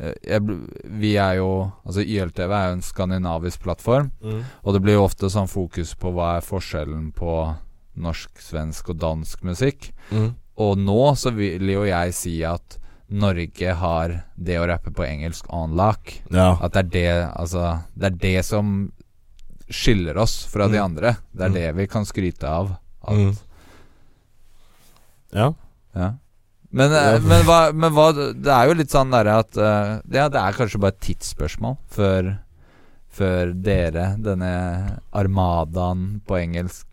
eh, jeg, vi er jo Altså YLTV er jo en skandinavisk plattform, Mm. og det blir jo ofte sånn fokus på hva er forskjellen på norsk, svensk og dansk musikk. Mm. Og nå så vil jo jeg si at Norge har det å rappe på engelsk on lock. Ja. At det er det Altså Det er det som skiller oss fra de Mm. andre. Det er Mm. det vi kan skryte av. Mm. Ja. ja. Men, eh, men, hva, men hva Det er jo litt sånn derre at eh, Ja, det er kanskje bare et tidsspørsmål før Før dere, denne armadaen på engelsk,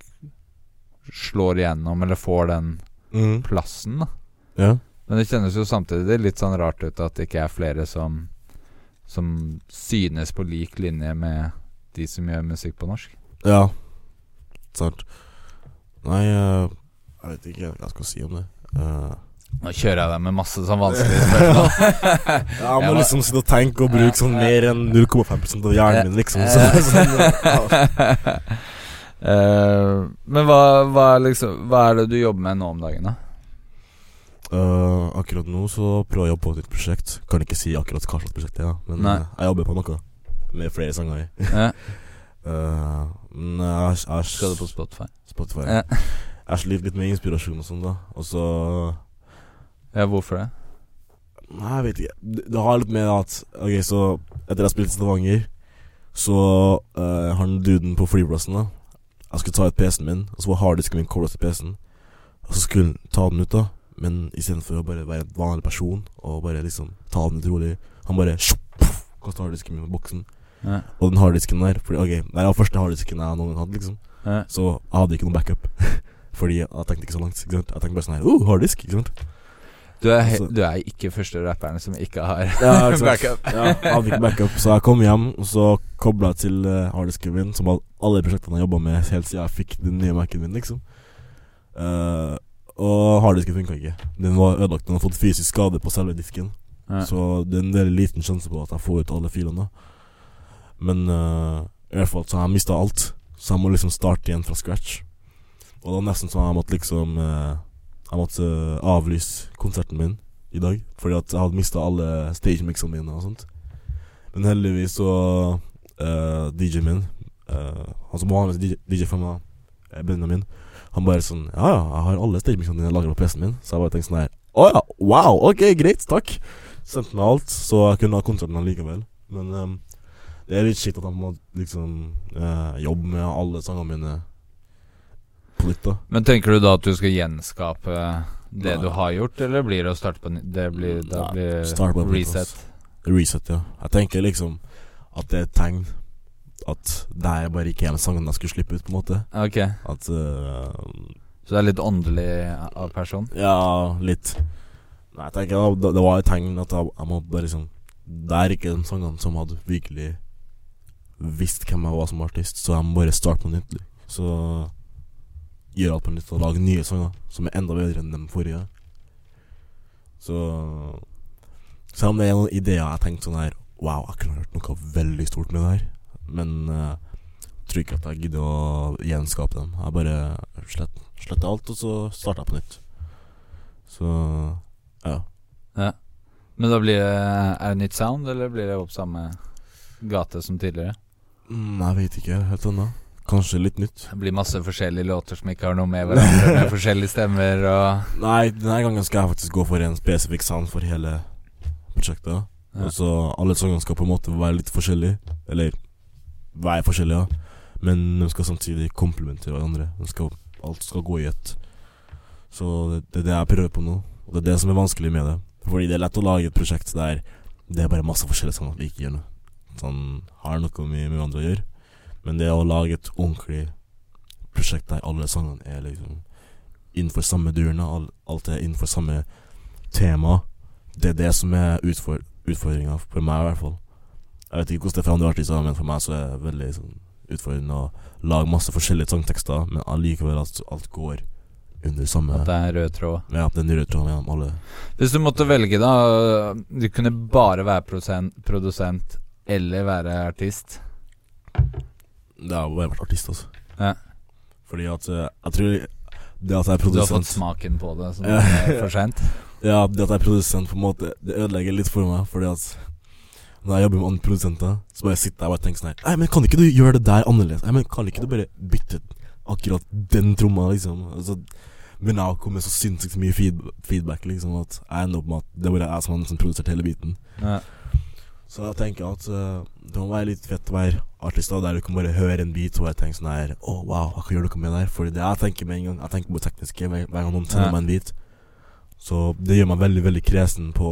slår igjennom, eller får den Mm. plassen, da. Ja. Men det kjennes jo samtidig litt sånn rart ut at det ikke er flere som Som synes på lik linje med de som gjør musikk på norsk. Ja. Sant. Nei, eh, jeg vet ikke hva jeg skal si om det. Uh. Nå kjører jeg deg med masse sånn vanskelige [LAUGHS] spørsmål. jeg må Jeg liksom sitte og tenke og bruke sånn mer enn 0,5% av hjernen min, liksom. Så, sånn, ja. [LAUGHS] [LAUGHS] Eh, men hva, hva, liksom, hva er det du jobber med nå om dagen, da? Uh, akkurat nå så prøver jeg å jobbe på et nytt prosjekt. Kan ikke si akkurat hva slags prosjekt det er, men eh, jeg jobber på noe med flere sanger i. Ja. [LAUGHS] Men jeg, jeg, Skal du på Spotify? Spotify. Ja. Jeg sliter litt med inspirasjon og sånn, da. Og så Ja, hvorfor det? Nei, jeg vet ikke. Det, det har litt med at Ok, så etter jeg spilte i Stavanger, så uh, han duden på flyplassen, da Jeg skulle ta ut PC-en min, og så var harddisken min kobla til PC-en. Og så skulle han ta den ut, da. Men istedenfor å bare være en vanlig person og bare liksom ta den utrolig han bare kasta harddisken min på boksen. Ja. Og den harddisken der Fordi, ok, Det er den første harddisken jeg noen gang hadde, liksom. Ja. Så jeg hadde ikke noen backup. [LAUGHS] Fordi jeg tenkte ikke så langt. Ikke sant? Jeg tenkte bare sånn her Oh, harddisk, ikke sant? Du er, Altså- du er ikke første rapperen som ikke har [LAUGHS] Ja, backup. ja, hadde ikke backup. Så jeg kom hjem, og så kobla jeg til uh, harddisken min, som alle prosjektene jeg jobba med helt siden jeg fikk den nye Mac-en min, liksom. Uh, og harddisken funka ikke. Den var ødelagt. Den har fått fysisk skade på selve disken. Ja. Så det er en veldig liten sjanse på at jeg får ut alle filene. Men uh, i hvert fall så har jeg mista alt. Så jeg må liksom starte igjen fra scratch. Og det var nesten sånn jeg måtte liksom eh, Jeg måtte eh, avlyse konserten min i dag. Fordi at jeg hadde mista alle stagemixene mine og sånt. Men heldigvis så uh, DJ-en min, uh, han som vanligvis DJ, DJ for meg, eh, Benjamin, han bare sånn Ja, ja, jeg har alle stagemixene dine lagra på PC-en min. Så jeg bare tenkte sånn her Å ja, wow, ok, greit, takk. Sendte meg alt, så jeg kunne ha konserten likevel. Men um, det er litt shit at han må liksom uh, jobbe med alle sangene mine nytt, da. Men tenker du da at du skal gjenskape det Nei. du har gjort, eller blir det å starte på nytt? Det blir, da blir på reset. Reset, ja. Jeg tenker liksom at det er et tegn at det er bare ikke en sang jeg skulle slippe ut, på en måte. Ok. At uh, Så det er litt åndelig av person? Ja, litt. Nei, jeg tenker det, det var et tegn at jeg, jeg må bare liksom Det er ikke de sangene som hadde virkelig visst hvem jeg var som artist, så jeg må bare starte på nytt. Så gjøre alt på nytt og lage nye sanger som er enda bedre enn de forrige. Så Selv om det er noen ideer jeg har tenkt sånn her Wow, jeg kunne gjort noe veldig stort med det her. Men uh, tror ikke at jeg gidder å gjenskape dem. Jeg bare slett, sletter alt, og så starter jeg på nytt. Så ja. Ja. Men da blir det Er det nytt sound, eller blir det opp samme gate som tidligere? Mm, jeg vet ikke helt ennå. Kanskje litt nytt. Det blir masse forskjellige låter som ikke har noe med hverandre, med [LAUGHS] forskjellige stemmer og Nei, denne gangen skal jeg faktisk gå for en spesifikk sound for hele prosjektet. Ja. Og så alle sangene skal på en måte være litt forskjellige. Eller være forskjellige, ja. Men de skal samtidig komplementere hverandre. De skal, alt skal gå i ett. Så det, det er det jeg prøver på nå. Og det er det som er vanskelig med det. Fordi det er lett å lage et prosjekt der det er bare masse forskjellige sanger vi ikke gjør noe. Sånn har noe med, med hverandre å gjøre. Men det å lage et ordentlig prosjekt der alle sangene er liksom innenfor samme durene, alt er innenfor samme tema, det er det som er utfor, utfordringa for meg, i hvert fall. Jeg vet ikke hvordan det er for andre artister, men for meg så er det veldig sånn, utfordrende å lage masse forskjellige sangtekster, men allikevel at alt går under samme At det er rød tråd. Ja, den røde tråden gjennom alle. Hvis du måtte velge, da Du kunne bare være produsent, produsent eller være artist. Det har bare vært artist, altså. Ja. Fordi at eh, Jeg tror det at jeg er Du har produsent fått smaken på det, så [LAUGHS] det er for seint. Ja, det at jeg er produsent, på en måte Det ødelegger litt for meg. Fordi at når jeg jobber med andre produsenter, så bare sitter jeg og bare tenker sånn her Nei, men kan ikke du gjøre det der annerledes? Nei, men kan ikke du bare bytte akkurat den tromma, liksom? Altså, men jeg har kommet så sinnssykt mye feed feedback, liksom, at jeg ender opp med at det er bare jeg som har produsert hele biten. Ja. Så jeg tenker at uh, det må være litt fett å være artist da, der du kan bare høre en beat og bare tenke sånn her Å, wow, jeg kan gjøre noe med det her. Fordi det jeg tenker med en gang Jeg tenker på det tekniske hver, hver gang noen sender Ja. meg en beat. Så det gjør meg veldig, veldig kresen på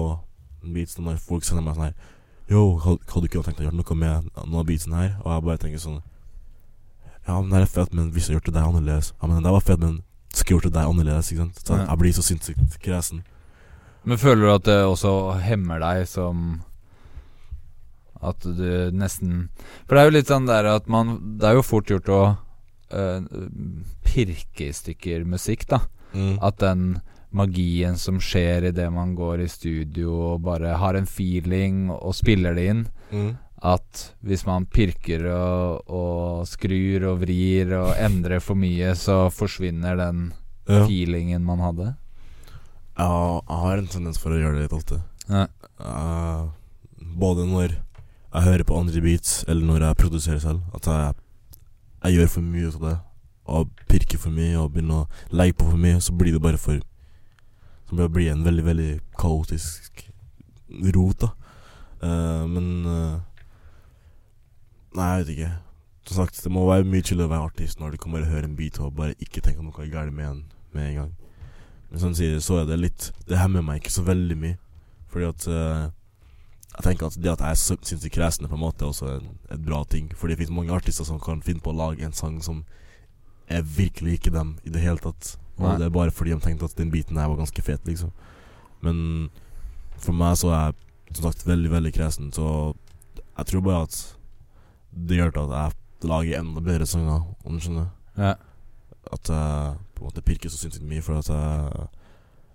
en beat når folk sender meg sånn her Yo, had- hadde du ikke tenkt å gjøre noe med noen av beatsene her? Og jeg bare tenker sånn Ja, men det er fett, men hvis jeg gjort det der annerledes Ja, men det var fett, men skulle jeg gjort det der annerledes, ikke sant? Så jeg blir så sinnssykt kresen. Men føler du at det også hemmer deg som At du nesten For det er jo litt sånn der at man Det er jo fort gjort å uh, pirke i stykker musikk, da. Mm. At den magien som skjer idet man går i studio og bare har en feeling og spiller det inn Mm. At hvis man pirker og, og skrur og vrir og endrer for mye, så forsvinner den Ja. feelingen man hadde. Ja, jeg har en tendens for å gjøre det litt alltid. Ja. Uh, både når jeg hører på andre beats, eller når jeg produserer selv. At jeg, jeg gjør for mye ut av det. Og pirker for mye og begynner å legge på for mye, så blir det bare for Så blir blir en veldig, veldig kaotisk rot, da. Uh, men uh, Nei, jeg vet ikke. Som sagt, det må være mye chillere å være artist når du kan bare høre en beat og bare ikke tenke noe er galt med en med en gang. Men samtidig så er det litt Det hemmer meg ikke så veldig mye. Fordi at eh, Jeg tenker at det at jeg er sinnssykt kresen, er på en måte også en, et bra ting. Fordi det finnes mange artister som kan finne på å lage en sang som er virkelig ikke dem i det hele tatt. Og Nei. det er bare fordi de tenkte at den biten her var ganske fet, liksom. Men for meg så er jeg som sagt veldig, veldig kresen, så jeg tror bare at det gjør til at jeg lager enda bedre sanger, om du skjønner. Ja. At jeg på en måte pirker så sinnssykt mye, for at jeg,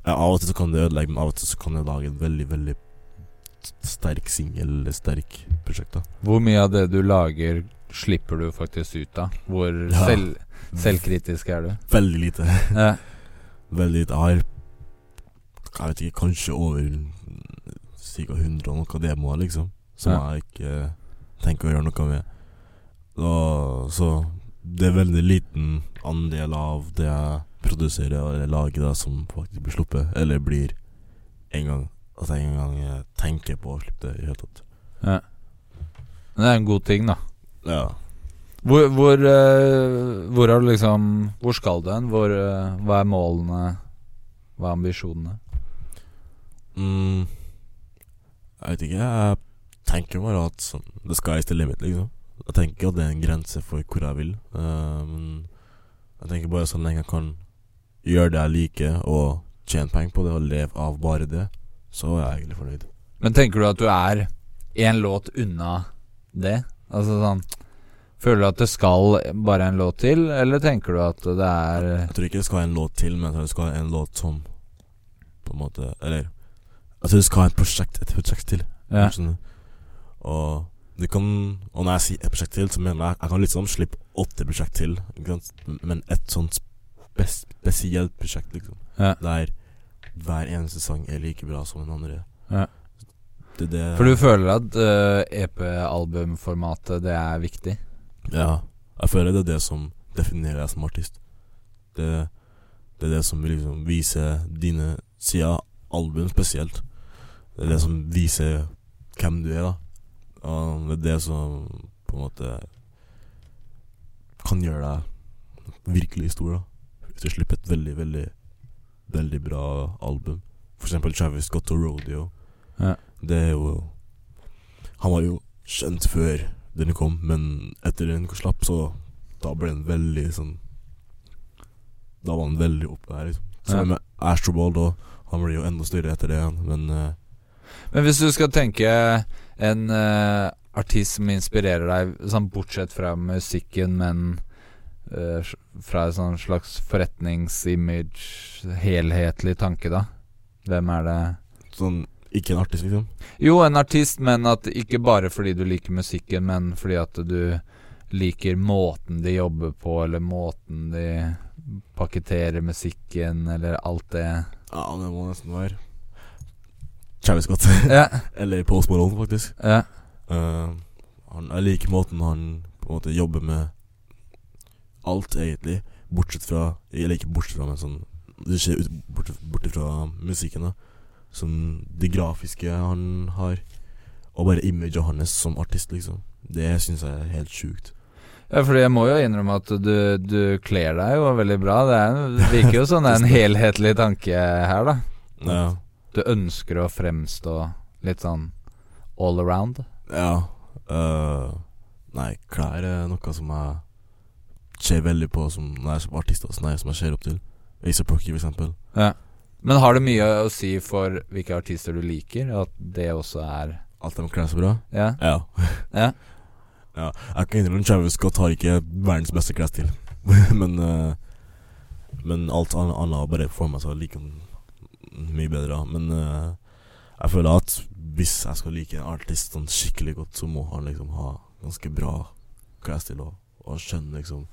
jeg Av og til så kan det ødelegge, men av og til så kan jeg lage en veldig, veldig sterk singel eller sterk prosjekt. da Hvor mye av det du lager, slipper du faktisk ut av? Hvor Ja. selv, selvkritisk er du? Veldig lite. [LAUGHS] Ja. Veldig lite. Jeg har Jeg vet ikke, kanskje over ca. 100 og noe demoer, liksom. Som Ja. jeg ikke tenker å gjøre noe med. Og, så det er veldig liten andel av det jeg produserer eller lager, da, som faktisk blir sluppet. Eller blir en gang At jeg en gang eh, tenker på å slippe det i det hele tatt. Ja. Men det er en god ting, da. Ja. Hvor, hvor, uh, hvor har du liksom Hvor skal du hen? Hvor, eh, hva er målene? Hva er ambisjonene? Mm, jeg vet ikke. Jeg tenker bare at sånn, the sky is the limit, liksom. Jeg tenker at det er en grense for hvor jeg vil. eh, men jeg tenker bare så lenge jeg kan gjøre det jeg liker, og tjene penger på det, og leve av bare det, så er jeg egentlig fornøyd. Men tenker du at du er én låt unna det? Altså sånn Føler du at det skal bare en låt til, eller tenker du at det er Jeg tror ikke det skal være en låt til, men jeg tror det skal være en låt som På en måte Eller Jeg tror det skal være et prosjekt Et prosjekt til. Ja. Og du? Kan Og når jeg sier et prosjekt til, så mener jeg Jeg kan liksom slippe åtte prosjekt til? Men et sånt spes spesielt prosjekt, liksom. Ja. Der hver eneste sang er like bra som den andre. Ja. Det, det For du føler at uh, EP-albumformatet, det er viktig? Ja. Jeg føler det er det som definerer deg som artist. Det, det er det som liksom viser dine sider album spesielt. Det er det som viser hvem du er, da. Og det er det som på en måte kan gjøre deg virkelig stor, da. Hvis du slipper et veldig, veldig, veldig bra album. For eksempel Travis Scott og Rodeo. Ja. Det er jo Han var jo kjent før den kom, men etter den slapp, så da ble den veldig sånn Da var han veldig oppe der, liksom. Ja. Med Astroball, da. Han ble jo enda større etter det men uh, Men hvis du skal tenke en uh, artist som inspirerer deg, sånn bortsett fra musikken, men eh, fra en sånn slags forretningsimage, helhetlig tanke, da? Hvem er det? sånn Ikke en artist, liksom. Jo, en artist, men at ikke bare fordi du liker musikken, men fordi at du liker måten de jobber på, eller måten de pakketterer musikken, eller alt det. Ja, det må nesten være Travis Scott. [LAUGHS] Ja. Eller Post Malone, faktisk. Ja. Uh, han, jeg liker måten han på en måte jobber med alt, egentlig. Bortsett fra Eller ikke bortsett fra, men sånn Det skjer ut, bort, fra musikken, da. Sånn det grafiske han har, og bare imaget hans som artist, liksom. Det syns jeg er helt sjukt. Ja, for jeg må jo innrømme at du, du kler deg jo veldig bra. Det, er, det virker jo sånn det er en [LAUGHS] helhetlig tanke her, da. Ja. Du ønsker å fremstå litt sånn all around. Ja. Uh, nei, klær er noe som jeg ser veldig på som nei, som artist, altså, nei, som jeg ser opp til. A$AP Rocky, for eksempel. Ja. Men har det mye å si for hvilke artister du liker, at det også er At de kler seg bra? Ja. Ja. [LAUGHS] Ja. ja. Jeg kan innrømme Travis Scott har ikke verdens beste klesstil, [LAUGHS] men uh, Men alt annet, bare får meg så like mye bedre. Men uh, jeg føler at hvis jeg skal like en artist sånn skikkelig godt, så må han liksom ha ganske bra klesstil og, og skjønne liksom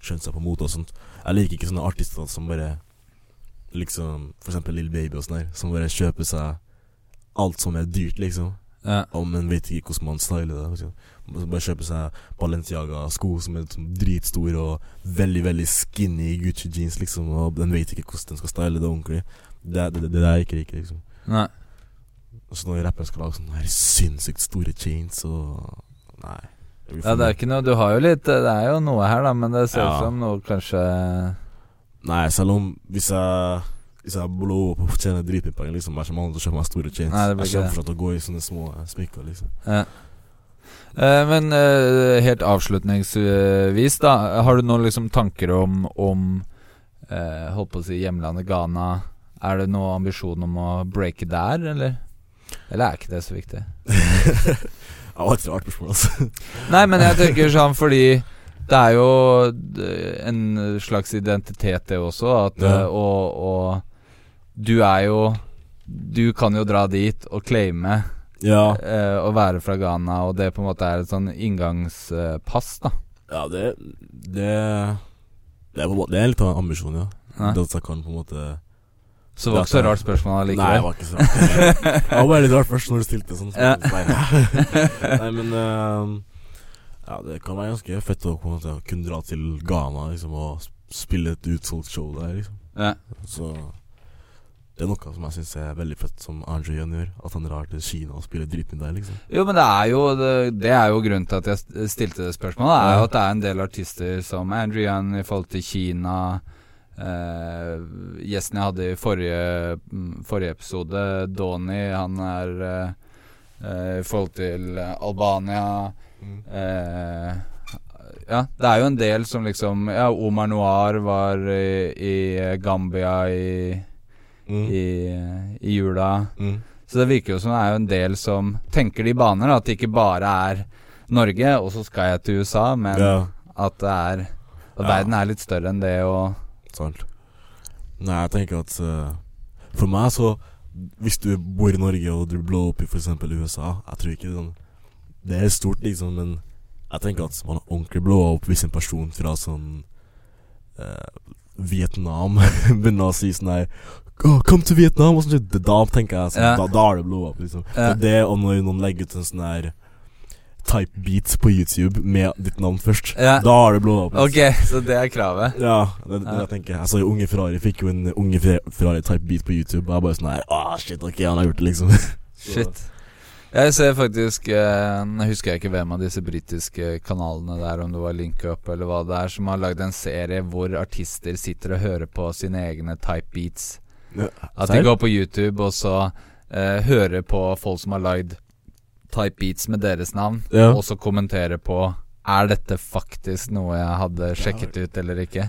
Skjønne seg på mote og sånt. Jeg liker ikke sånne artister som bare Liksom For eksempel Lill Baby og sånn her, som bare kjøper seg alt som er dyrt, liksom. Ja. Og men vet ikke hvordan man styler det. Liksom. Bare kjøper seg Balenciaga-sko som er sånn dritstore og veldig veldig skinny Gucci jeans, liksom. Og den vet ikke hvordan den skal style det ordentlig. Det det, det, det er jeg ikke liker, liksom. Nei. Og så når rappere skal lage sånne her sinnssykt store chains og Nei. Ja, det er ikke noe Du har jo litt Det er jo noe her, da, men det ser ut Ja. som noe kanskje Nei, selv om hvis jeg Hvis jeg blower opp og tjener dritmye liksom, jeg kommer aldri til å kjøpe meg store chains. Nei, jeg kommer fortsatt til å gå i sånne små eh, smykker, liksom. Ja. Eh, men eh, helt avslutningsvis, da. Har du noen liksom tanker om, om eh, Holdt på å si hjemlandet Ghana? Er det noen ambisjon om å breake der, eller? Eller er ikke det så viktig? [LAUGHS] Det var et rart spørsmål, altså. [LAUGHS] Nei, men jeg tenker sånn fordi det er jo en slags identitet, det også. At, Ja. eh, og, og du er jo Du kan jo dra dit og claime Ja. eh, å være fra Ghana, og det på en måte er et sånn inngangspass, da. Ja, det Det Det er, måte- det er litt av en ambisjon, ja. Ja. Det at jeg kan på en måte Så det var ikke så rart spørsmål allikevel. Nei, det var ikke så rart. [LAUGHS] Det var bare litt rart først når du stilte sånn. Ja. Nei, men uh, Ja, det kan være ganske fett å kunne dra til Ghana liksom og spille et utsolgt show der, liksom. Ja. Så det er noe som jeg syns er veldig fett, som Andre Young gjør. At han drar til Kina og spiller dritmye der, liksom. Jo, men det er jo Det, det er jo grunnen til at jeg stilte det spørsmålet. Det Er jo at det er en del artister som Andrew Young i forhold til Kina. Eh, gjesten jeg hadde i forrige, mm, forrige episode, Doni, han er eh, eh, i forhold til Albania. Mm. Ja, det er jo en del som liksom Ja, Omar Noir var i, i Gambia i, Mm. i, i jula. Mm. Så det virker jo som det er jo en del som tenker de baner, da, at det ikke bare er Norge, og så skal jeg til USA, men Ja. at det er At Ja. verden er litt større enn det, og Sant. Nei, jeg tenker at uh, For meg så Hvis du bor i Norge og du blow opp i f.eks. USA Jeg tror ikke sånn Det er stort, liksom, men jeg tenker at man ordentlig blowa opp hvis en person fra sånn uh, Vietnam [LAUGHS] begynner å si sånn her «Å, Kom til Vietnam! Og sånn, da tenker jeg sånn Ja. da, da er det blow opp, liksom. Ja. Det det, og når noen legger ut en sånn her type beat på YouTube med ditt navn først, Ja. da har du liksom. Ok, så det er kravet? Ja, det, det Ja. jeg tenker jeg. så jo Unge Ferrari fikk jo en Unge Ferrari-type beat på YouTube. Og jeg bare sånn her Åh, shit, ok, han har gjort det, liksom. [LAUGHS] Shit. Jeg ser faktisk eh, Nå husker jeg ikke hvem av disse britiske kanalene der, om det var LinkUp eller hva det er, som har lagd en serie hvor artister sitter og hører på sine egne type beats. Ja, At de går på YouTube og så eh, hører på folk som har lagd type beats med deres navn, Ja. og så kommentere på Er dette faktisk noe jeg hadde sjekket ut eller ikke?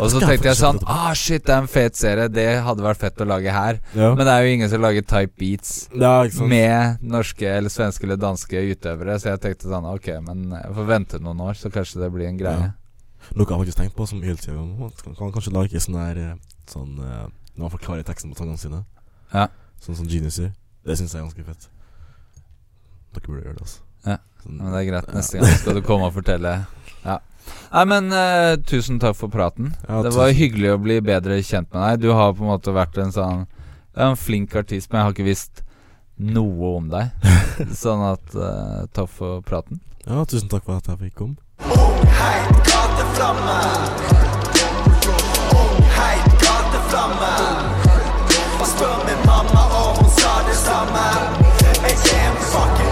Og så tenkte jeg sånn. Ah, shit, det er en fet serie. Det hadde vært fett å lage her. Ja. Men det er jo ingen som lager type beats Ja, med norske eller svenske eller danske utøvere, så jeg tenkte sånn Ok, men jeg får vente noen år, så kanskje det blir en greie. Ja. Noe jeg har faktisk tenkt på som hele tida Man kan, kan kanskje lage sånn her eh, Sånn eh, Når man forklarer teksten på sangene sine. Ja. Sånn som Genius gjør. Det syns jeg er ganske fett. Dere burde gjøre det, altså. Ja. Sånn, Men det er greit. Neste gang skal du komme og fortelle. Ja. Nei, men uh, tusen takk for praten. Ja, det var hyggelig å bli bedre kjent med deg. Du har på en måte vært en sånn En flink artist, men jeg har ikke visst noe om deg. [LAUGHS] sånn at uh, takk for praten. Ja, tusen takk for at jeg fikk komme. Heit gateflamme. Ung, heit gateflamme. Og spør min mamma, og hun sa det samme. Jeg er en fucking